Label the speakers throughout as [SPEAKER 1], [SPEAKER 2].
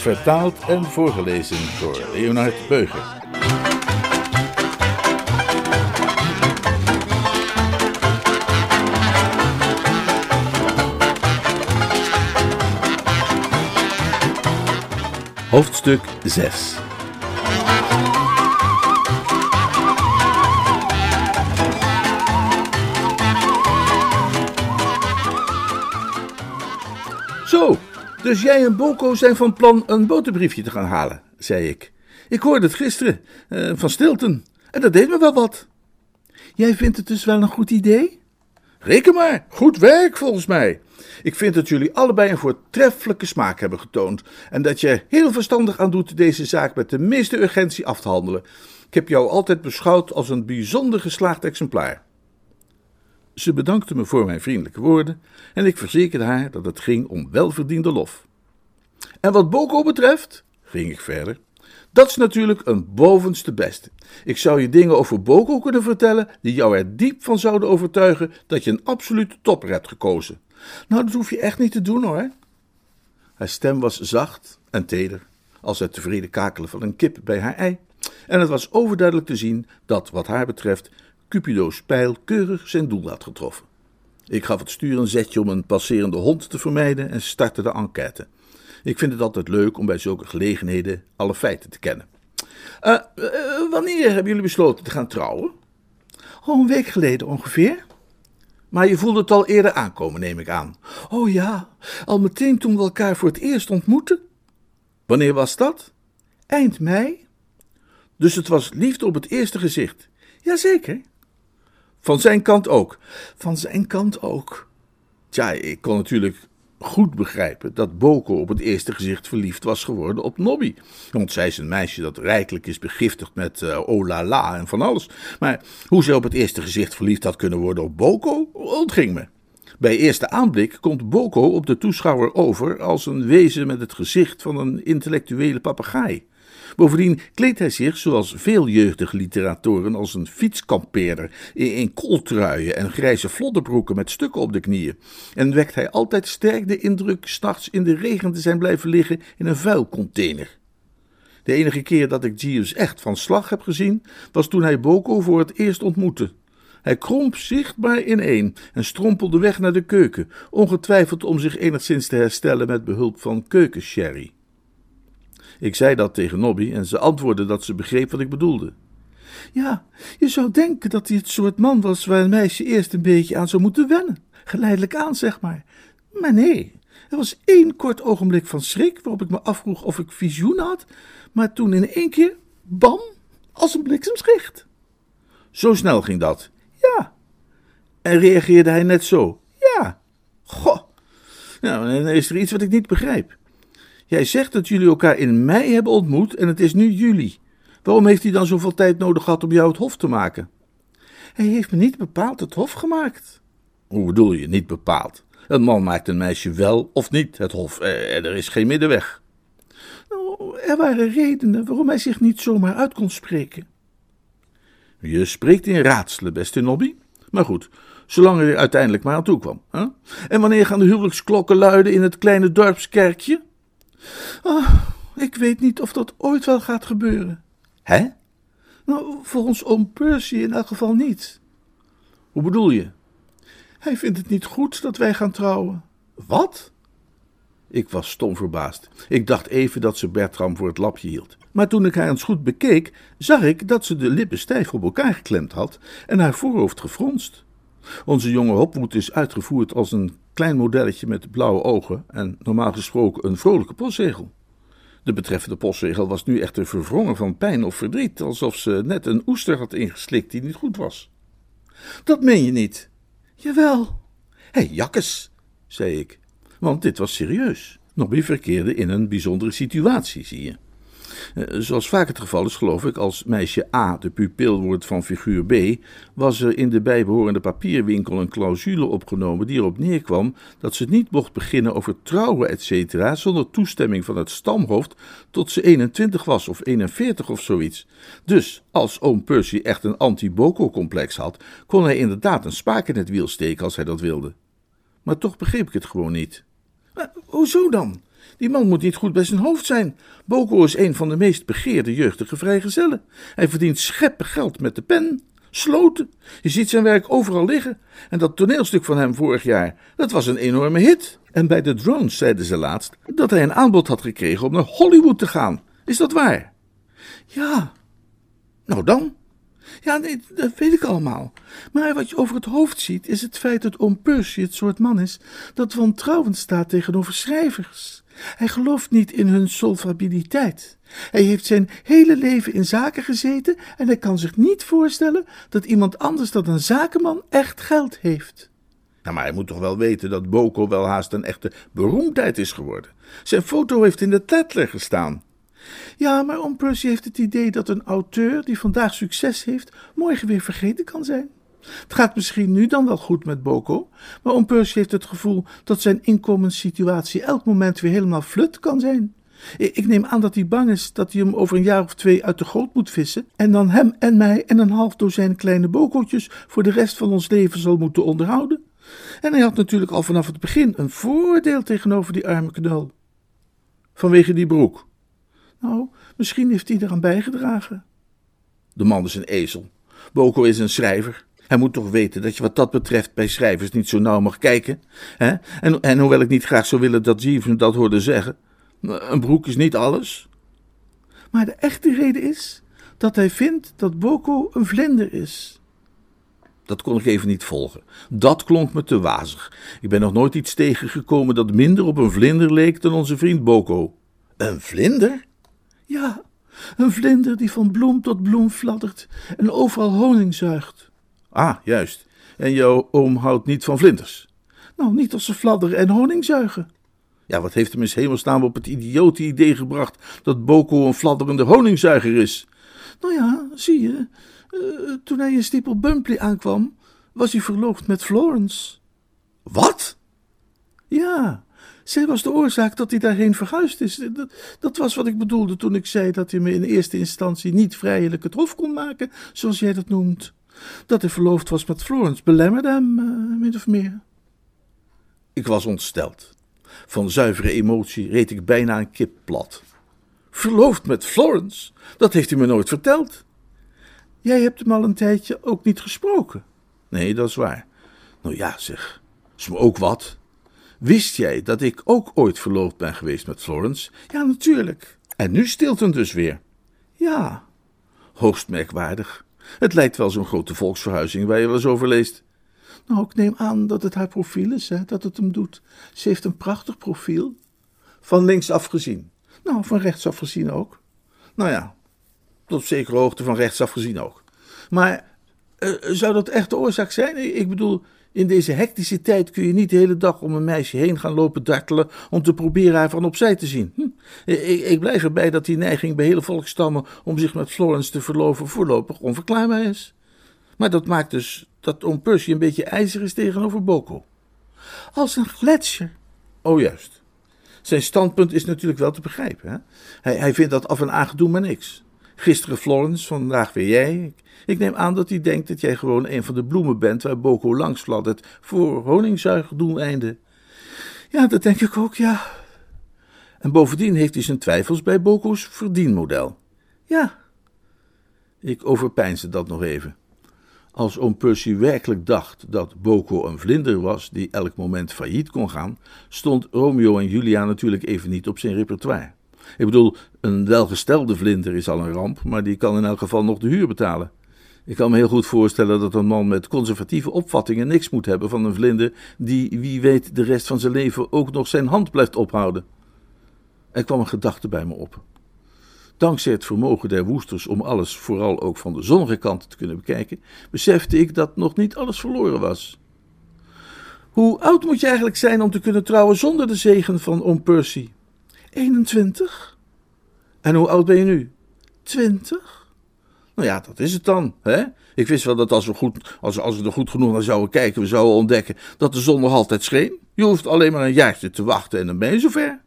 [SPEAKER 1] Vertaald en voorgelezen door Leonard Beuger. Hoofdstuk 6 dus jij en Boko zijn van plan een boterbriefje te gaan halen, zei ik. Ik hoorde het gisteren, eh, van Stilton, en dat deed me wel wat. Jij vindt het dus wel een goed idee? Reken maar, goed werk volgens mij. Ik vind dat jullie allebei een voortreffelijke smaak hebben getoond en dat je heel verstandig aan doet deze zaak met de meeste urgentie af te handelen. Ik heb jou altijd beschouwd als een bijzonder geslaagd exemplaar. Ze bedankte me voor mijn vriendelijke woorden en ik verzekerde haar dat het ging om welverdiende lof. En wat Boko betreft, ging ik verder, dat is natuurlijk een bovenste beste. Ik zou je dingen over Boko kunnen vertellen die jou er diep van zouden overtuigen dat je een absolute topper hebt gekozen. Nou, dat hoef je echt niet te doen hoor. Haar stem was zacht en teder, als het tevreden kakelen van een kip bij haar ei. En het was overduidelijk te zien dat, wat haar betreft, Cupido's pijl keurig zijn doel had getroffen. Ik gaf het stuur een zetje om een passerende hond te vermijden en startte de enquête. Ik vind het altijd leuk om bij zulke gelegenheden alle feiten te kennen. Uh, uh, wanneer hebben jullie besloten te gaan trouwen? Oh, een week geleden ongeveer. Maar je voelde het al eerder aankomen, neem ik aan. Oh ja, al meteen toen we elkaar voor het eerst ontmoetten. Wanneer was dat? Eind mei. Dus het was liefde op het eerste gezicht. Jazeker. Van zijn kant ook. Van zijn kant ook. Tja, ik kon natuurlijk goed begrijpen dat Boko op het eerste gezicht verliefd was geworden op Nobby. Want zij is een meisje dat rijkelijk is begiftigd met uh, oh la la en van alles. Maar hoe ze op het eerste gezicht verliefd had kunnen worden op Boko, ontging me. Bij eerste aanblik komt Boko op de toeschouwer over als een wezen met het gezicht van een intellectuele papegaai. Bovendien kleedt hij zich, zoals veel jeugdige literatoren, als een fietskampeerder in kooltruien en grijze vlodderbroeken met stukken op de knieën. En wekt hij altijd sterk de indruk s'nachts in de regen te zijn blijven liggen in een vuilcontainer. De enige keer dat ik Jeeves echt van slag heb gezien, was toen hij Boko voor het eerst ontmoette. Hij kromp zichtbaar ineen en strompelde weg naar de keuken, ongetwijfeld om zich enigszins te herstellen met behulp van keukensherry. Ik zei dat tegen Nobby en ze antwoordde dat ze begreep wat ik bedoelde. Ja, je zou denken dat hij het soort man was waar een meisje eerst een beetje aan zou moeten wennen. Geleidelijk aan, zeg maar. Maar nee, er was één kort ogenblik van schrik waarop ik me afvroeg of ik visioen had, maar toen in één keer, bam, als een bliksemschicht. Zo snel ging dat. Ja. En reageerde hij net zo? Ja. Goh. Nou, dan is er iets wat ik niet begrijp. Jij zegt dat jullie elkaar in mei hebben ontmoet en het is nu juli. Waarom heeft hij dan zoveel tijd nodig gehad om jou het hof te maken? Hij heeft me niet bepaald het hof gemaakt. Hoe bedoel je, niet bepaald? Een man maakt een meisje wel of niet het hof. Eh, er is geen middenweg. Nou, er waren redenen waarom hij zich niet zomaar uit kon spreken. Je spreekt in raadselen, beste Nobby. Maar goed, zolang er uiteindelijk maar aan toe kwam. Hè? En wanneer gaan de huwelijksklokken luiden in het kleine dorpskerkje? Oh, ik weet niet of dat ooit wel gaat gebeuren. Hè? Nou, volgens oom Percy in elk geval niet. Hoe bedoel je? Hij vindt het niet goed dat wij gaan trouwen. Wat? Ik was stom verbaasd. Ik dacht even dat ze Bertram voor het lapje hield. Maar toen ik haar eens goed bekeek, zag ik dat ze de lippen stijf op elkaar geklemd had en haar voorhoofd gefronst. Onze jonge Hopwood is uitgevoerd als een klein modelletje met blauwe ogen en normaal gesproken een vrolijke postzegel. De betreffende postzegel was nu echter verwrongen van pijn of verdriet, alsof ze net een oester had ingeslikt die niet goed was. Dat meen je niet? Jawel. Hé, hey, jakkes, zei ik, want dit was serieus. Nobby verkeerde in een bijzondere situatie, zie je. Eh, zoals vaak het geval is, geloof ik, als meisje A de pupil wordt van figuur B, was er in de bijbehorende papierwinkel een clausule opgenomen die erop neerkwam dat ze niet mocht beginnen over trouwen, etc., zonder toestemming van het stamhoofd tot ze 21 was of 41 of zoiets. Dus als oom Percy echt een anti-Boko-complex had, kon hij inderdaad een spaak in het wiel steken als hij dat wilde. Maar toch begreep ik het gewoon niet. Hoezo dan? Die man moet niet goed bij zijn hoofd zijn. Boko is een van de meest begeerde jeugdige vrijgezellen. Hij verdient scheppen geld met de pen. Sloten. Je ziet zijn werk overal liggen. En dat toneelstuk van hem vorig jaar, dat was een enorme hit. En bij de drones zeiden ze laatst dat hij een aanbod had gekregen om naar Hollywood te gaan. Is dat waar? Ja. Nou dan. Ja, nee, dat weet ik allemaal. Maar wat je over het hoofd ziet, is het feit dat oom Percy het soort man is dat wantrouwend staat tegenover schrijvers. Hij gelooft niet in hun solvabiliteit. Hij heeft zijn hele leven in zaken gezeten en hij kan zich niet voorstellen dat iemand anders dan een zakenman echt geld heeft. Ja, maar hij moet toch wel weten dat Boko wel haast een echte beroemdheid is geworden. Zijn foto heeft in de Tatler gestaan. Ja, maar Om Percy heeft het idee dat een auteur die vandaag succes heeft, morgen weer vergeten kan zijn. Het gaat misschien nu dan wel goed met Boko, maar Om Percy heeft het gevoel dat zijn inkomenssituatie elk moment weer helemaal flut kan zijn. Ik neem aan dat hij bang is dat hij hem over een jaar of twee uit de goot moet vissen en dan hem en mij en een half dozijn kleine bokootjes voor de rest van ons leven zal moeten onderhouden. En hij had natuurlijk al vanaf het begin een voordeel tegenover die arme knul. Vanwege die broek. Nou, misschien heeft hij eraan bijgedragen. De man is een ezel. Boko is een schrijver. Hij moet toch weten dat je wat dat betreft bij schrijvers niet zo nauw mag kijken. Hè? En, en hoewel ik niet graag zou willen dat Jeeves dat hoorde zeggen, een broek is niet alles. Maar de echte reden is dat hij vindt dat Boko een vlinder is. Dat kon ik even niet volgen. Dat klonk me te wazig. Ik ben nog nooit iets tegengekomen dat minder op een vlinder leek dan onze vriend Boko. Een vlinder? Ja, een vlinder die van bloem tot bloem fladdert en overal honing zuigt. Ah, juist. En jouw oom houdt niet van vlinders? Nou, niet als ze fladderen en honing zuigen. Ja, wat heeft hem in hemelsnaam op het idiote idee gebracht dat Boko een fladderende honingzuiger is? Nou ja, zie je, uh, toen hij in Steeple Bumpley aankwam, was hij verloofd met Florence. Wat? Ja, zij was de oorzaak dat hij daarheen verhuisd is. Dat, dat, was wat ik bedoelde toen ik zei dat hij me in eerste instantie niet vrijelijk het hof kon maken, zoals jij dat noemt. Dat hij verloofd was met Florence belemmerde hem, uh, min of meer. Ik was ontsteld. Van zuivere emotie reed ik bijna een kip plat. Verloofd met Florence? Dat heeft hij me nooit verteld. Jij hebt hem al een tijdje ook niet gesproken. Nee, dat is waar. Nou ja, zeg, is me ook wat. Wist jij dat ik ook ooit verloofd ben geweest met Florence? Ja, natuurlijk. En nu stilt dus weer. Ja, hoogst merkwaardig. Het lijkt wel zo'n grote volksverhuizing waar je wel eens over leest. Nou, ik neem aan dat het haar profiel is, hè, dat het hem doet. Ze heeft een prachtig profiel. Van links afgezien. Nou, van rechts afgezien ook. Nou ja, tot zekere hoogte van rechts afgezien ook. Maar uh, zou dat echt de oorzaak zijn? Ik bedoel, in deze hectische tijd kun je niet de hele dag om een meisje heen gaan lopen dartelen om te proberen haar van opzij te zien. Hm? Ik, ik, blijf erbij dat die neiging bij hele volkstammen om zich met Florence te verloven voorlopig onverklaarbaar is. Maar dat maakt dus dat oom Percy een beetje ijzer is tegenover Boko. Als een gletsjer. Oh juist. Zijn standpunt is natuurlijk wel te begrijpen. Hè? Hij, hij vindt dat af en aan maar niks. Gisteren Florence, vandaag weer jij. Ik neem aan dat hij denkt dat jij gewoon een van de bloemen bent waar Boko langs fladdert voor honingzuigdoeleinden. Ja, dat denk ik ook, ja. En bovendien heeft hij zijn twijfels bij Boko's verdienmodel. Ja. Ik overpeinsde dat nog even. Als oom Percy werkelijk dacht dat Boko een vlinder was die elk moment failliet kon gaan, stond Romeo en Julia natuurlijk even niet op zijn repertoire. Ik bedoel, een welgestelde vlinder is al een ramp, maar die kan in elk geval nog de huur betalen. Ik kan me heel goed voorstellen dat een man met conservatieve opvattingen niks moet hebben van een vlinder die, wie weet, de rest van zijn leven ook nog zijn hand blijft ophouden. Er kwam een gedachte bij me op. Dankzij het vermogen der woesters om alles vooral ook van de zonnige kant te kunnen bekijken, besefte ik dat nog niet alles verloren was. Hoe oud moet je eigenlijk zijn om te kunnen trouwen zonder de zegen van oom Percy? 21? En hoe oud ben je nu? Twintig. Nou ja, dat is het dan, hè? Ik wist wel dat als we, goed, als, als we er goed genoeg naar zouden kijken, we zouden ontdekken dat de zon nog altijd scheen. Je hoeft alleen maar een jaartje te wachten en dan ben je zover.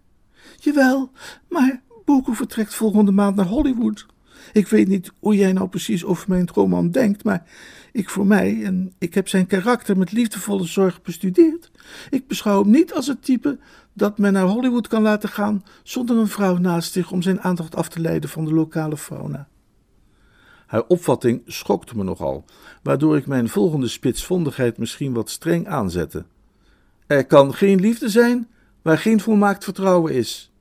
[SPEAKER 1] Jawel, maar Boko vertrekt volgende maand naar Hollywood. Ik weet niet hoe jij nou precies over mijn roman denkt, maar ik voor mij, en ik heb zijn karakter met liefdevolle zorg bestudeerd, ik beschouw hem niet als het type dat men naar Hollywood kan laten gaan zonder een vrouw naast zich om zijn aandacht af te leiden van de lokale fauna. Haar opvatting schokte me nogal, waardoor ik mijn volgende spitsvondigheid misschien wat streng aanzette. Er kan geen liefde zijn waar geen volmaakt vertrouwen is.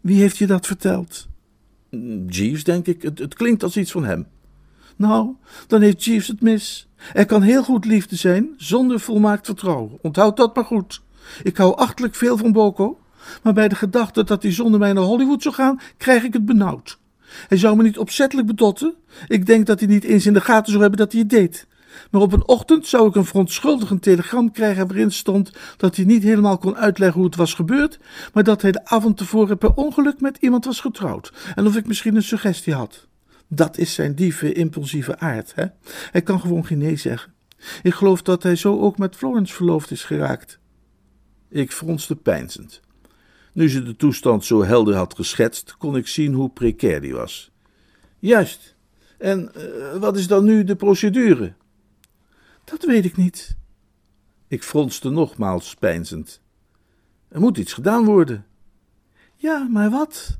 [SPEAKER 1] Wie heeft je dat verteld? Jeeves, denk ik. Het, het klinkt als iets van hem. Nou, dan heeft Jeeves het mis. Er kan heel goed liefde zijn zonder volmaakt vertrouwen. Onthoud dat maar goed. Ik hou achtelijk veel van Boko, maar bij de gedachte dat hij zonder mij naar Hollywood zou gaan, krijg ik het benauwd. Hij zou me niet opzettelijk bedotten. Ik denk dat hij niet eens in de gaten zou hebben dat hij het deed. Maar op een ochtend zou ik een verontschuldigend telegram krijgen waarin stond dat hij niet helemaal kon uitleggen hoe het was gebeurd, maar dat hij de avond tevoren per ongeluk met iemand was getrouwd en of ik misschien een suggestie had. Dat is zijn diepe, impulsieve aard. Hè? Hij kan gewoon geen nee zeggen. Ik geloof dat hij zo ook met Florence verloofd is geraakt. Ik fronste peinzend. Nu ze de toestand zo helder had geschetst, kon ik zien hoe precair die was. Juist. En uh, wat is dan nu de procedure? Dat weet ik niet. Ik fronste nogmaals peinzend. Er moet iets gedaan worden. Ja, maar wat?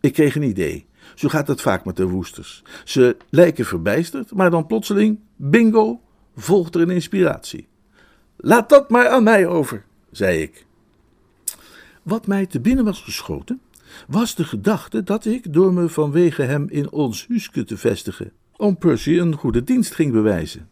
[SPEAKER 1] Ik kreeg een idee. Zo gaat het vaak met de woesters. Ze lijken verbijsterd, maar dan plotseling, bingo, volgt er een inspiratie. Laat dat maar aan mij over, zei ik. Wat mij te binnen was geschoten, was de gedachte dat ik, door me vanwege hem in ons huske te vestigen, om Percy een goede dienst ging bewijzen.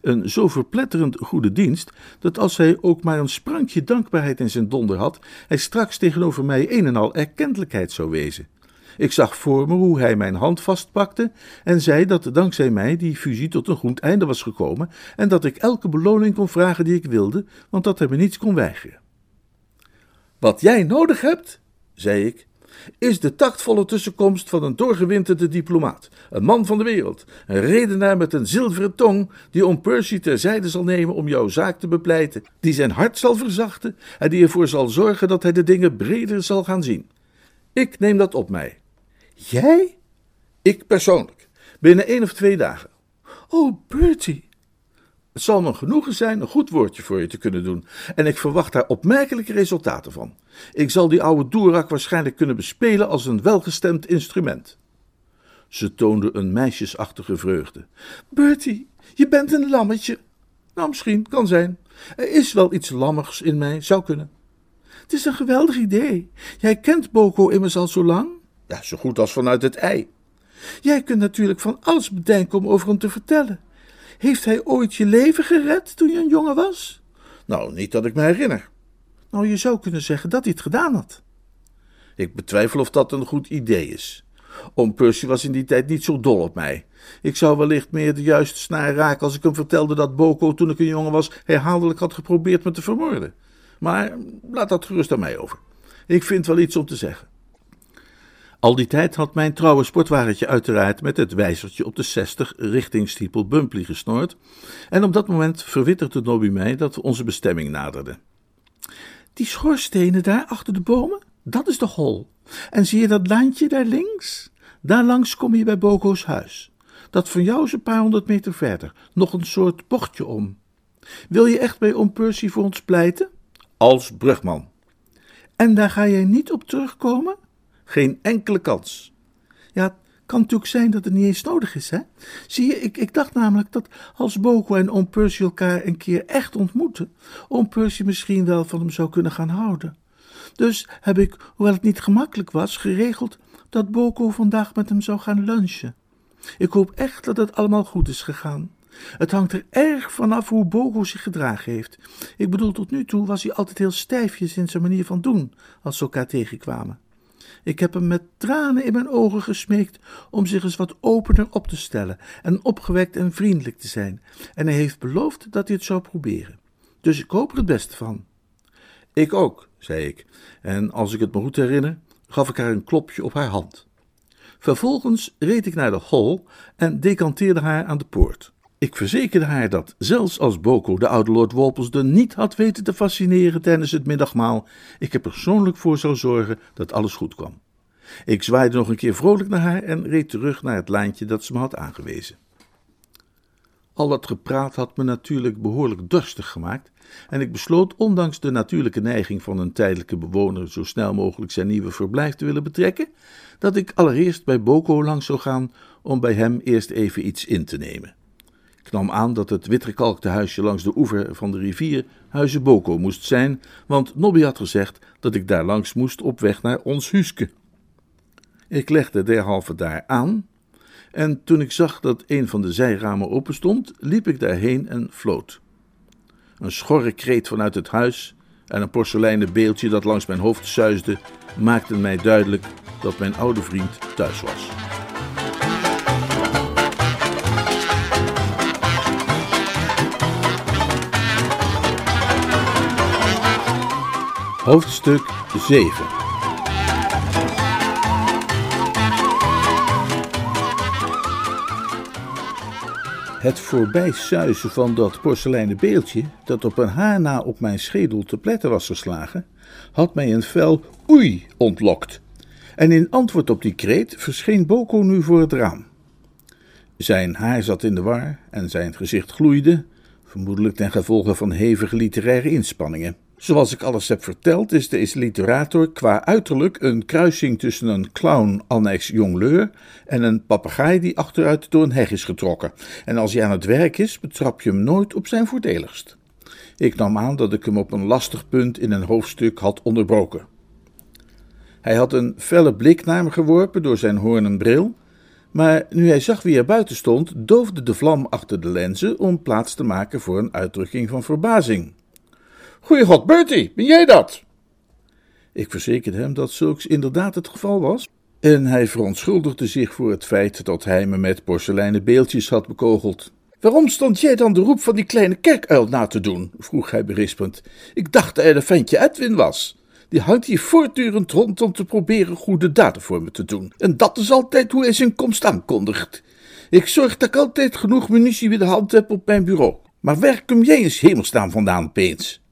[SPEAKER 1] Een zo verpletterend goede dienst, dat als hij ook maar een sprankje dankbaarheid in zijn donder had, hij straks tegenover mij een en al erkentelijkheid zou wezen. Ik zag voor me hoe hij mijn hand vastpakte en zei dat dankzij mij die fusie tot een goed einde was gekomen en dat ik elke beloning kon vragen die ik wilde, want dat hij me niets kon weigeren. Wat jij nodig hebt, zei ik, is de tactvolle tussenkomst van een doorgewinterde diplomaat, een man van de wereld, een redenaar met een zilveren tong, die om Percy terzijde zal nemen om jouw zaak te bepleiten, die zijn hart zal verzachten en die ervoor zal zorgen dat hij de dingen breder zal gaan zien. Ik neem dat op mij. Jij? Ik persoonlijk. Binnen één of twee dagen. Oh, Bertie. Het zal me genoegen zijn een goed woordje voor je te kunnen doen. En ik verwacht daar opmerkelijke resultaten van. Ik zal die oude doerak waarschijnlijk kunnen bespelen als een welgestemd instrument. Ze toonde een meisjesachtige vreugde. Bertie, je bent een lammetje. Nou, misschien, kan zijn. Er is wel iets lammigs in mij, zou kunnen. Het is een geweldig idee. Jij kent Boko immers al zo lang. Ja, zo goed als vanuit het ei. Jij kunt natuurlijk van alles bedenken om over hem te vertellen. Heeft hij ooit je leven gered toen je een jongen was? Nou, niet dat ik me herinner. Nou, je zou kunnen zeggen dat hij het gedaan had. Ik betwijfel of dat een goed idee is. Oom Percy was in die tijd niet zo dol op mij. Ik zou wellicht meer de juiste snaar raken als ik hem vertelde dat Boko, toen ik een jongen was, herhaaldelijk had geprobeerd me te vermoorden. Maar laat dat gerust aan mij over. Ik vind wel iets om te zeggen. Al die tijd had mijn trouwe sportwagentje uiteraard met het wijzertje op de 60 richting Stiepel Bumpley gesnoord, en op dat moment verwitterde Nobby mij dat we onze bestemming naderden. Die schoorstenen daar achter de bomen, dat is de hol. En zie je dat landje daar links? Daar langs kom je bij Bogo's huis. Dat van jou is een paar honderd meter verder, nog een soort bochtje om. Wil je echt bij oom Percy voor ons pleiten? Als brugman. En daar ga jij niet op terugkomen? Geen enkele kans. Ja, het kan natuurlijk zijn dat het niet eens nodig is, hè? Zie je, ik, ik dacht namelijk dat als Boko en oom Percy elkaar een keer echt ontmoeten, oom Percy misschien wel van hem zou kunnen gaan houden. Dus heb ik, hoewel het niet gemakkelijk was, geregeld dat Boko vandaag met hem zou gaan lunchen. Ik hoop echt dat het allemaal goed is gegaan. Het hangt er erg vanaf hoe Bogo zich gedragen heeft. Ik bedoel, tot nu toe was hij altijd heel stijfjes in zijn manier van doen als ze elkaar tegenkwamen. Ik heb hem met tranen in mijn ogen gesmeekt om zich eens wat opener op te stellen en opgewekt en vriendelijk te zijn, en hij heeft beloofd dat hij het zou proberen. Dus ik hoop er het beste van. Ik ook, zei ik, en als ik het me goed herinner, gaf ik haar een klopje op haar hand. Vervolgens reed ik naar de hall en decanteerde haar aan de poort. Ik verzekerde haar dat, zelfs als Boko de oude Lord Walpelsden niet had weten te fascineren tijdens het middagmaal, ik er persoonlijk voor zou zorgen dat alles goed kwam. Ik zwaaide nog een keer vrolijk naar haar en reed terug naar het lijntje dat ze me had aangewezen. Al dat gepraat had me natuurlijk behoorlijk dorstig gemaakt, en ik besloot, ondanks de natuurlijke neiging van een tijdelijke bewoner zo snel mogelijk zijn nieuwe verblijf te willen betrekken, dat ik allereerst bij Boko langs zou gaan om bij hem eerst even iets in te nemen. Ik nam aan dat het witgekalkte huisje langs de oever van de rivier Huizen Boko moest zijn, want Nobby had gezegd dat ik daar langs moest op weg naar ons huske. Ik legde derhalve daar aan, en toen ik zag dat een van de zijramen open stond, liep ik daarheen en floot. Een schorre kreet vanuit het huis en een porseleinen beeldje dat langs mijn hoofd suisde, maakten mij duidelijk dat mijn oude vriend thuis was. Hoofdstuk 7 Het voorbijsuizen van dat porseleinen beeldje, dat op een haar na op mijn schedel te pletten was geslagen, had mij een fel oei ontlokt. En in antwoord op die kreet verscheen Boko nu voor het raam. Zijn haar zat in de war en zijn gezicht gloeide, vermoedelijk ten gevolge van hevige literaire inspanningen. Zoals ik alles heb verteld, is deze literator qua uiterlijk een kruising tussen een clown annex jongleur en een papegaai die achteruit door een heg is getrokken. En als hij aan het werk is, betrap je hem nooit op zijn voordeligst. Ik nam aan dat ik hem op een lastig punt in een hoofdstuk had onderbroken. Hij had een felle blik naar me geworpen door zijn hoornen bril, maar nu hij zag wie er buiten stond, doofde de vlam achter de lenzen om plaats te maken voor een uitdrukking van verbazing. Goeie god, Bertie, ben jij dat? Ik verzekerde hem dat zulks inderdaad het geval was, en hij verontschuldigde zich voor het feit dat hij me met porseleinen beeldjes had bekogeld. Waarom stond jij dan de roep van die kleine kerkuil na te doen? vroeg hij berispend. Ik dacht dat hij de ventje Edwin was. Die hangt hier voortdurend rond om te proberen goede daden voor me te doen. En dat is altijd hoe hij zijn komst aankondigt. Ik zorg dat ik altijd genoeg munitie bij de hand heb op mijn bureau. Maar waar kom jij eens hemelstaan vandaan opeens?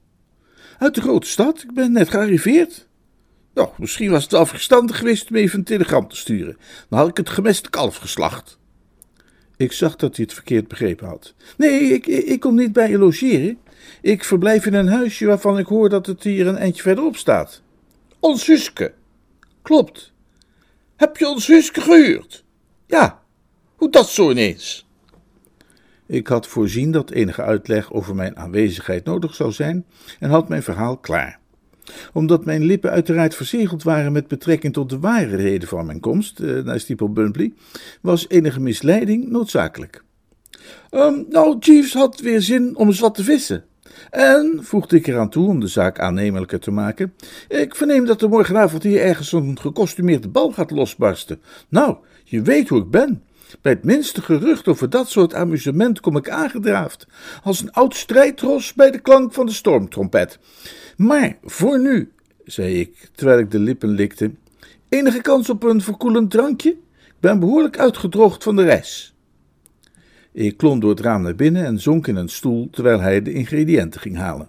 [SPEAKER 1] Uit de grote stad, ik ben net gearriveerd. Nou, misschien was het wel verstandig geweest om even een telegram te sturen. Dan had ik het gemeste kalf geslacht. Ik zag dat hij het verkeerd begrepen had. Nee, ik, ik kom niet bij je logeren. Ik verblijf in een huisje waarvan ik hoor dat het hier een eindje verderop staat. Ons Huske. Klopt. Heb je ons Huske gehuurd? Ja. Hoe dat zo ineens? Ik had voorzien dat enige uitleg over mijn aanwezigheid nodig zou zijn en had mijn verhaal klaar. Omdat mijn lippen uiteraard verzegeld waren met betrekking tot de ware van mijn komst eh, naar Steeple was enige misleiding noodzakelijk. Um, nou, Jeeves had weer zin om eens wat te vissen. En, voegde ik eraan toe om de zaak aannemelijker te maken, ik verneem dat er morgenavond hier ergens een gekostumeerde bal gaat losbarsten. Nou, je weet hoe ik ben. Bij het minste gerucht over dat soort amusement kom ik aangedraafd, als een oud strijdros bij de klank van de stormtrompet. Maar voor nu, zei ik, terwijl ik de lippen likte, enige kans op een verkoelend drankje? Ik ben behoorlijk uitgedroogd van de reis. Ik klom door het raam naar binnen en zonk in een stoel terwijl hij de ingrediënten ging halen.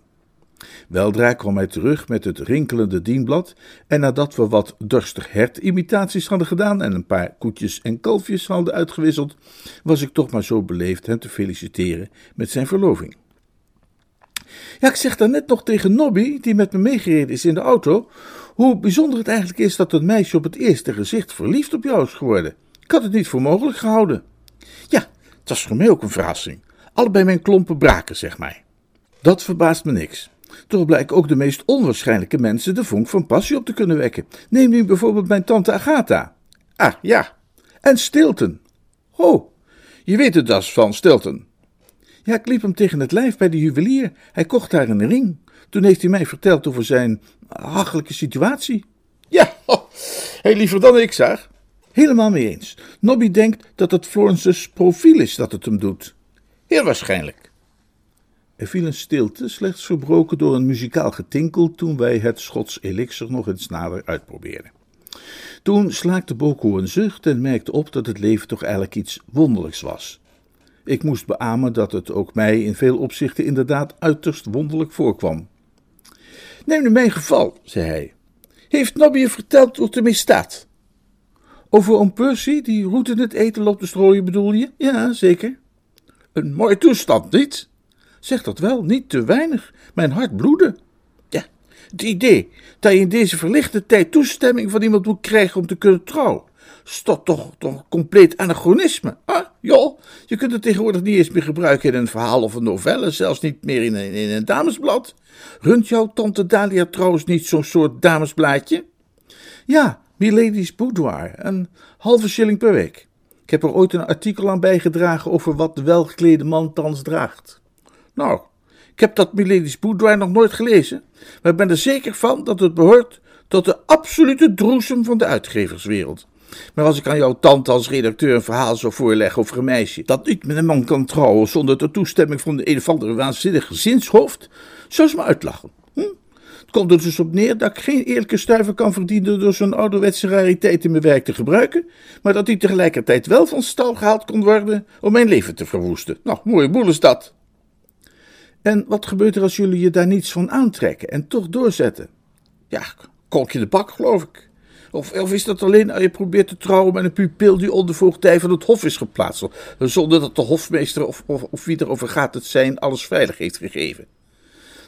[SPEAKER 1] Weldra kwam hij terug met het rinkelende dienblad en nadat we wat dorstig hertimitaties hadden gedaan en een paar koetjes en kalfjes hadden uitgewisseld, was ik toch maar zo beleefd hem te feliciteren met zijn verloving. Ja, ik zeg net nog tegen Nobby, die met me meegereden is in de auto, hoe bijzonder het eigenlijk is dat een meisje op het eerste gezicht verliefd op jou is geworden. Ik had het niet voor mogelijk gehouden. Ja, het was voor mij ook een verrassing. Allebei mijn klompen braken, zeg maar. Dat verbaast me niks. Toch blijken ook de meest onwaarschijnlijke mensen de vonk van passie op te kunnen wekken. Neem nu bijvoorbeeld mijn tante Agatha. Ah, ja. En Stilton. Oh, je weet het das van Stilton. Ja, ik liep hem tegen het lijf bij de juwelier. Hij kocht daar een ring. Toen heeft hij mij verteld over zijn hachelijke situatie. Ja, heel liever dan ik, zeg. Helemaal mee eens. Nobby denkt dat het Florence's profiel is dat het hem doet. Heel waarschijnlijk. Er viel een stilte, slechts verbroken door een muzikaal getinkel toen wij het Schots elixir nog eens nader uitprobeerden. Toen slaakte Boko een zucht en merkte op dat het leven toch eigenlijk iets wonderlijks was. Ik moest beamen dat het ook mij in veel opzichten inderdaad uiterst wonderlijk voorkwam. Neem nu mijn geval, zei hij. Heeft Nobby je verteld hoe het ermee staat? Over oom Percy, die roet in het eten loopt te strooien, bedoel je? Ja, zeker. Een mooie toestand, niet? Zeg dat wel, niet te weinig. Mijn hart bloedde. Ja, het idee dat je in deze verlichte tijd toestemming van iemand moet krijgen om te kunnen trouwen. Dat toch, toch compleet anachronisme? Ah, joh, je kunt het tegenwoordig niet eens meer gebruiken in een verhaal of een novelle, zelfs niet meer in een, in een damesblad. Runt jouw tante Dalia trouwens niet zo'n soort damesblaadje? Ja, Milady's Boudoir, een halve shilling per week. Ik heb er ooit een artikel aan bijgedragen over wat de welgeklede man thans draagt. Nou, ik heb dat Milady's Boudoir nog nooit gelezen, maar ik ben er zeker van dat het behoort tot de absolute droesem van de uitgeverswereld. Maar als ik aan jouw tante als redacteur een verhaal zou voorleggen over een meisje dat niet met een man kan trouwen zonder de toestemming van de een of andere waanzinnige gezinshoofd, zou ze me uitlachen. Hm? Het komt er dus op neer dat ik geen eerlijke stuiver kan verdienen door zo'n ouderwetse rariteit in mijn werk te gebruiken, maar dat die tegelijkertijd wel van stal gehaald kon worden om mijn leven te verwoesten. Nou, mooie boel is dat. En wat gebeurt er als jullie je daar niets van aantrekken en toch doorzetten? Ja, kolkje de bak, geloof ik. Of, is dat alleen als je probeert te trouwen met een pupil die onder voogdij van het hof is geplaatst, zonder dat de hofmeester of, of, of wie erover gaat het zijn alles veilig heeft gegeven?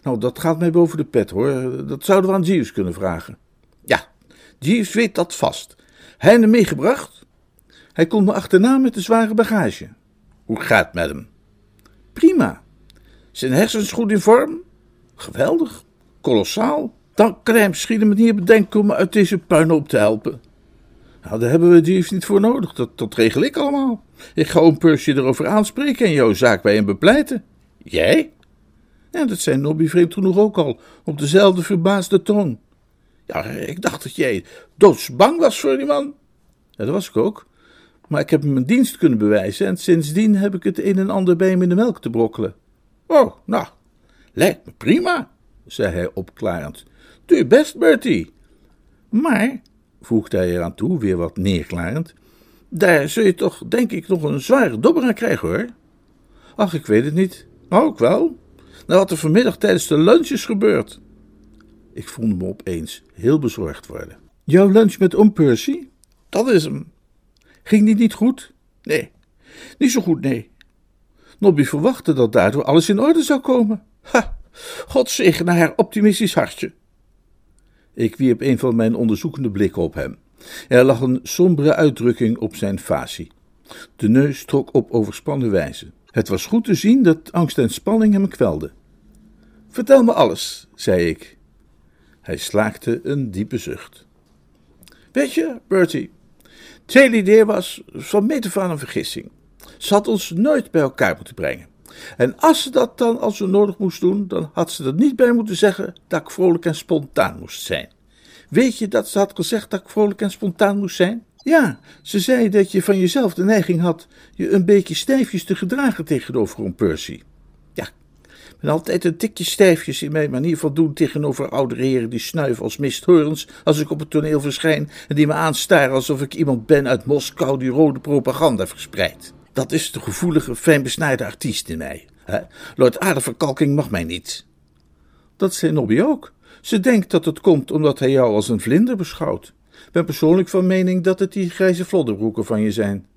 [SPEAKER 1] Nou, dat gaat mij boven de pet hoor. Dat zouden we aan Jeeves kunnen vragen. Ja, Jeeves weet dat vast. Hij hem meegebracht? Hij komt me achterna met de zware bagage. Hoe gaat het met hem? Prima. Zijn hersens goed in vorm? Geweldig. Kolossaal. Dan kan hij misschien een manier bedenken om uit deze puinhoop te helpen. Nou, daar hebben we Jeeves niet voor nodig. Dat, dat regel ik allemaal. Ik ga oom Percy erover aanspreken en jouw zaak bij hem bepleiten. Jij? Ja, dat zei Nobby vreemd genoeg ook al, op dezelfde verbaasde toon. Ja, ik dacht dat jij doodsbang was voor die man. Ja, dat was ik ook. Maar ik heb hem een dienst kunnen bewijzen en sindsdien heb ik het een en ander bij hem in de melk te brokkelen. Oh, nou, lijkt me prima, zei hij opklarend. Doe je best, Bertie. Maar, voegde hij eraan toe, weer wat neerklarend, daar zul je toch, denk ik, nog een zware dobber aan krijgen, hoor. Ach, ik weet het niet. Ook wel. Nou, wat er vanmiddag tijdens de lunch is gebeurd. Ik voelde me opeens heel bezorgd worden. Jouw lunch met oom Percy? Dat is hem. Ging die niet goed? Nee, niet zo goed, nee. Nobby verwachtte dat daardoor alles in orde zou komen. Ha, God zegen haar optimistisch hartje. Ik wierp een van mijn onderzoekende blikken op hem. Er lag een sombere uitdrukking op zijn facie. De neus trok op overspannen wijze. Het was goed te zien dat angst en spanning hem kwelden. Vertel me alles, zei ik. Hij slaakte een diepe zucht. Weet je, Bertie, het hele idee was van meet af een vergissing. Ze had ons nooit bij elkaar moeten brengen. En als ze dat dan als ze nodig moest doen, dan had ze er niet bij moeten zeggen dat ik vrolijk en spontaan moest zijn. Weet je dat ze had gezegd dat ik vrolijk en spontaan moest zijn? Ja, ze zei dat je van jezelf de neiging had je een beetje stijfjes te gedragen tegenover een Percy. Ja, ik ben altijd een tikje stijfjes in mijn manier van doen tegenover oudere heren die snuiven als misthorens als ik op het toneel verschijn en die me aanstaren alsof ik iemand ben uit Moskou die rode propaganda verspreidt. Dat is de gevoelige, fijnbesnijde artiest in mij. Hè? Lord Aderverkalking mag mij niet. Dat zei Nobby ook. Ze denkt dat het komt omdat hij jou als een vlinder beschouwt. Ik ben persoonlijk van mening dat het die grijze vlodderbroeken van je zijn.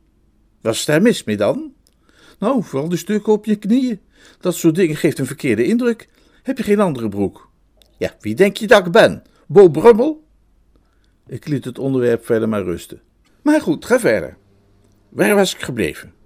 [SPEAKER 1] Was daar mis mee dan? Nou, vooral de stukken op je knieën. Dat soort dingen geeft een verkeerde indruk. Heb je geen andere broek? Ja, wie denk je dat ik ben? Bo Brummel? Ik liet het onderwerp verder maar rusten. Maar goed, ga verder. Waar was ik gebleven?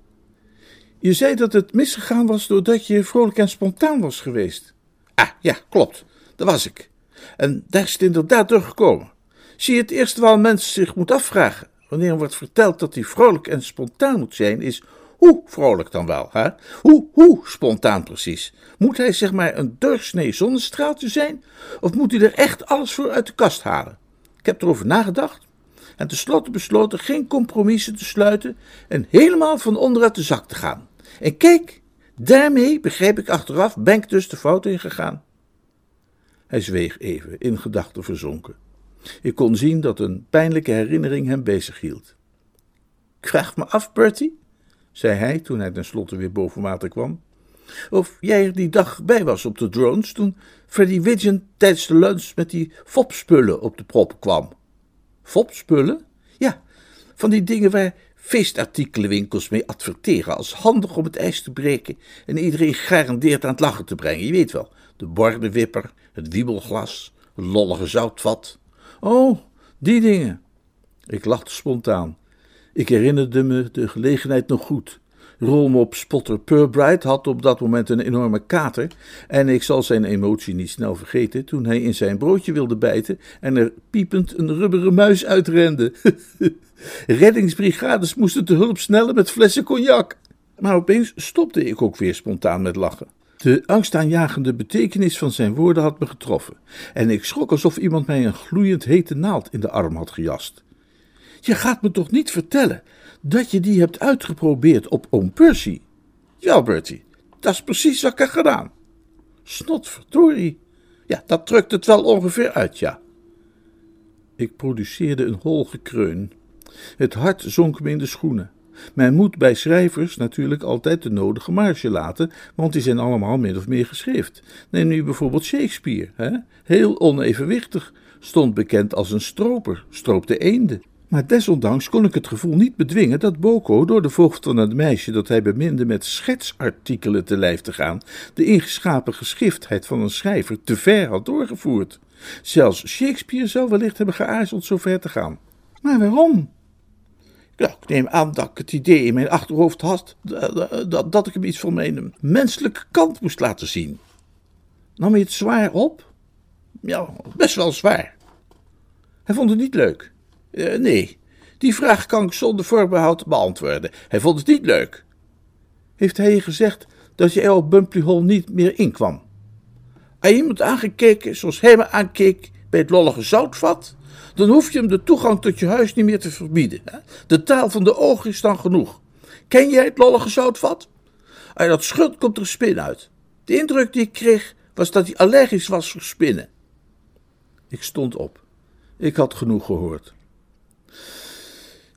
[SPEAKER 1] Je zei dat het misgegaan was doordat je vrolijk en spontaan was geweest. Ah, ja, klopt. Dat was ik. En daar is het inderdaad doorgekomen. Zie je, het eerste waar een mens zich moet afvragen, wanneer hem wordt verteld dat hij vrolijk en spontaan moet zijn, is hoe vrolijk dan wel, hè? Hoe, hoe spontaan precies? Moet hij zeg maar een doorsnee zonnestraaltje zijn, of moet hij er echt alles voor uit de kast halen? Ik heb erover nagedacht en tenslotte besloten geen compromissen te sluiten en helemaal van onderuit de zak te gaan. En kijk, daarmee, begreep ik achteraf, ben ik dus de fout ingegaan. Hij zweeg even, in gedachten verzonken. Ik kon zien dat een pijnlijke herinnering hem bezighield. Ik vraag me af, Bertie, zei hij toen hij tenslotte weer boven water kwam, of jij er die dag bij was op de drones toen Freddy Widgeon tijdens de lunch met die fopspullen op de prop kwam. Fopspullen? Ja, van die dingen waar feestartikelenwinkels mee adverteren als handig om het ijs te breken en iedereen garandeert aan het lachen te brengen. Je weet wel, de bordenwipper, het wiebelglas, het lollige zoutvat. Oh, die dingen. Ik lachte spontaan. Ik herinnerde me de gelegenheid nog goed. Rolmop Spotter Purbright had op dat moment een enorme kater en ik zal zijn emotie niet snel vergeten toen hij in zijn broodje wilde bijten en er piepend een rubberen muis uitrende. Reddingsbrigades moesten te hulp snellen met flessen cognac. Maar opeens stopte ik ook weer spontaan met lachen. De angstaanjagende betekenis van zijn woorden had me getroffen en ik schrok alsof iemand mij een gloeiend hete naald in de arm had gejast. Je gaat me toch niet vertellen dat je die hebt uitgeprobeerd op oom Percy? Ja, Bertie, dat is precies wat ik heb gedaan. Snotverdorie. Ja, dat drukt het wel ongeveer uit, ja. Ik produceerde een hol gekreun. Het hart zonk me in de schoenen. Men moet bij schrijvers natuurlijk altijd de nodige marge laten, want die zijn allemaal min of meer geschrift. Neem nu bijvoorbeeld Shakespeare, hè? heel onevenwichtig, stond bekend als een stroper, stroopte eenden. Maar desondanks kon ik het gevoel niet bedwingen dat Boko, door de voogd van het meisje dat hij beminde met schetsartikelen te lijf te gaan, de ingeschapen geschiftheid van een schrijver te ver had doorgevoerd. Zelfs Shakespeare zou wellicht hebben geaarzeld zo ver te gaan. Maar waarom? Ik neem aan dat ik het idee in mijn achterhoofd had dat, dat, dat ik hem iets van mijn menselijke kant moest laten zien. Nam je het zwaar op? Ja, best wel zwaar. Hij vond het niet leuk. Uh, nee, die vraag kan ik zonder voorbehoud beantwoorden. Hij vond het niet leuk. Heeft hij je gezegd dat je op Hall niet meer inkwam? Als je iemand aangekeken zoals hij me aankeek bij het lollige zoutvat, dan hoef je hem de toegang tot je huis niet meer te verbieden. Hè? De taal van de ogen is dan genoeg. Ken jij het lollige zoutvat? Je dat schudt, komt er spin uit. De indruk die ik kreeg was dat hij allergisch was voor spinnen. Ik stond op. Ik had genoeg gehoord.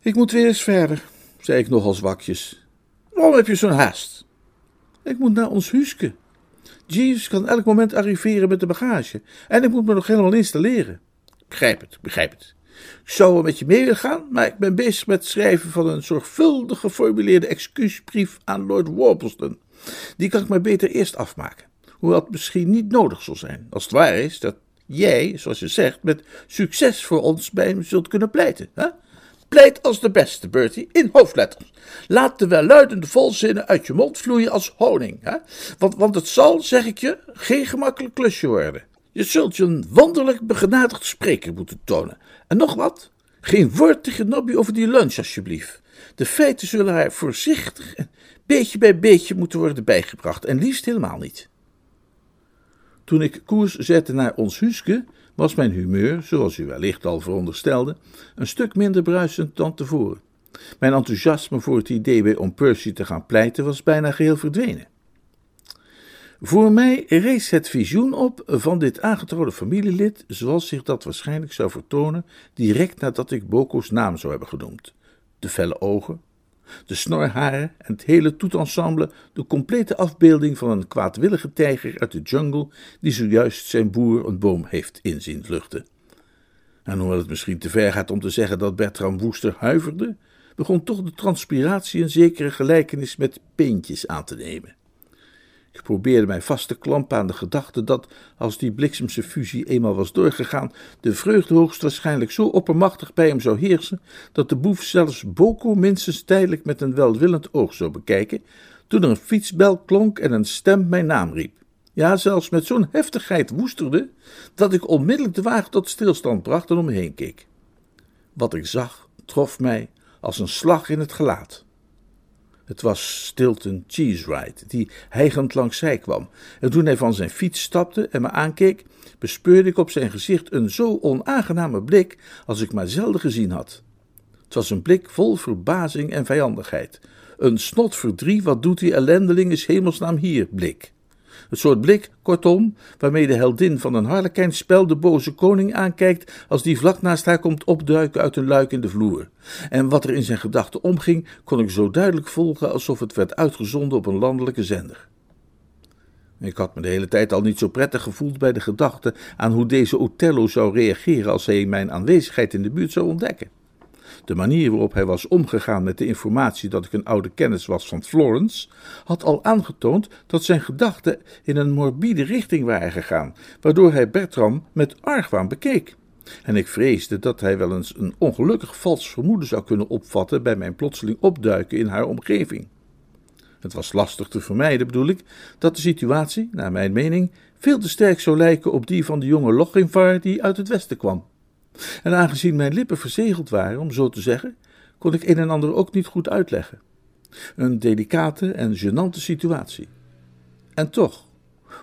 [SPEAKER 1] Ik moet weer eens verder, zei ik nogal zwakjes. Waarom heb je zo'n haast? Ik moet naar ons huisje. Jeeves kan elk moment arriveren met de bagage. En ik moet me nog helemaal installeren. Begrijp het, begrijp het. Ik zou wel met je mee willen gaan, maar ik ben bezig met het schrijven van een zorgvuldig geformuleerde excuusbrief aan Lord Worplesdon. Die kan ik maar beter eerst afmaken. Hoewel het misschien niet nodig zal zijn, als het waar is dat jij, zoals je zegt, met succes voor ons bij hem zult kunnen pleiten. Hè? Pleit als de beste, Bertie, in hoofdletters. Laat de welluidende volzinnen uit je mond vloeien als honing. Hè? Want, want het zal, zeg ik je, geen gemakkelijk klusje worden. Je zult je een wonderlijk begenadigd spreker moeten tonen. En nog wat? Geen woord tegen Nobby over die lunch, alsjeblieft. De feiten zullen haar voorzichtig en beetje bij beetje moeten worden bijgebracht. En liefst helemaal niet. Toen ik koers zette naar ons huske, was mijn humeur, zoals u wellicht al veronderstelde, een stuk minder bruisend dan tevoren. Mijn enthousiasme voor het idee bij om Percy te gaan pleiten was bijna geheel verdwenen. Voor mij rees het visioen op van dit aangetrouwde familielid, zoals zich dat waarschijnlijk zou vertonen, direct nadat ik Boko's naam zou hebben genoemd. De felle ogen, de snorharen en het hele toetensemble de complete afbeelding van een kwaadwillige tijger uit de jungle die zojuist zijn boer een boom heeft inzien vluchten. En hoewel het misschien te ver gaat om te zeggen dat Bertram Woester huiverde, begon toch de transpiratie een zekere gelijkenis met peentjes aan te nemen. Ik probeerde mij vast te klampen aan de gedachte dat, als die bliksemse fusie eenmaal was doorgegaan, de vreugde hoogstwaarschijnlijk zo oppermachtig bij hem zou heersen, dat de boef zelfs Boko minstens tijdelijk met een welwillend oog zou bekijken, toen er een fietsbel klonk en een stem mijn naam riep. Ja, zelfs met zo'n heftigheid woesterde, dat ik onmiddellijk de wagen tot stilstand bracht en om me heen keek. Wat ik zag, trof mij als een slag in het gelaat. Het was Stilton Cheeseride, die hijgend langs zij kwam. En toen hij van zijn fiets stapte en me aankeek, bespeurde ik op zijn gezicht een zo onaangename blik als ik maar zelden gezien had. Het was een blik vol verbazing en vijandigheid. Een snotverdrie, wat doet die ellendeling is hemelsnaam hier, blik. Het soort blik, kortom, waarmee de heldin van een harlekijnspel de boze koning aankijkt als die vlak naast haar komt opduiken uit een luik in de vloer. En wat er in zijn gedachten omging, kon ik zo duidelijk volgen alsof het werd uitgezonden op een landelijke zender. Ik had me de hele tijd al niet zo prettig gevoeld bij de gedachte aan hoe deze Othello zou reageren als hij mijn aanwezigheid in de buurt zou ontdekken. De manier waarop hij was omgegaan met de informatie dat ik een oude kennis was van Florence, had al aangetoond dat zijn gedachten in een morbide richting waren gegaan, waardoor hij Bertram met argwaan bekeek. En ik vreesde dat hij wel eens een ongelukkig vals vermoeden zou kunnen opvatten bij mijn plotseling opduiken in haar omgeving. Het was lastig te vermijden, bedoel ik, dat de situatie, naar mijn mening, veel te sterk zou lijken op die van de jonge Lochinvar die uit het westen kwam. En aangezien mijn lippen verzegeld waren, om zo te zeggen, kon ik een en ander ook niet goed uitleggen. Een delicate en gênante situatie. En toch,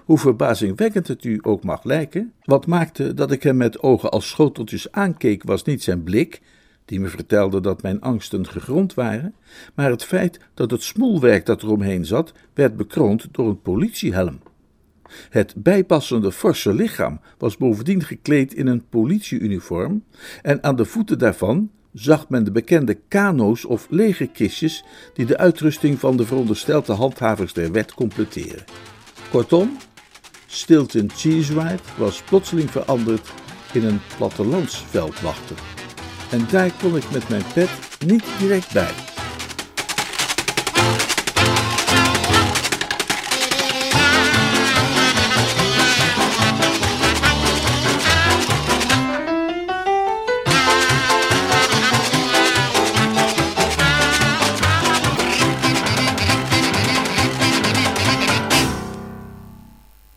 [SPEAKER 1] hoe verbazingwekkend het u ook mag lijken, wat maakte dat ik hem met ogen als schoteltjes aankeek, was niet zijn blik, die me vertelde dat mijn angsten gegrond waren, maar het feit dat het smoelwerk dat eromheen zat, werd bekroond door een politiehelm. Het bijpassende forse lichaam was bovendien gekleed in een politieuniform en aan de voeten daarvan zag men de bekende kano's of legerkistjes die de uitrusting van de veronderstelde handhavers der wet completeren. Kortom, Stilton Cheesewright was plotseling veranderd in een plattelandsveldwachter. En daar kon ik met mijn pet niet direct bij.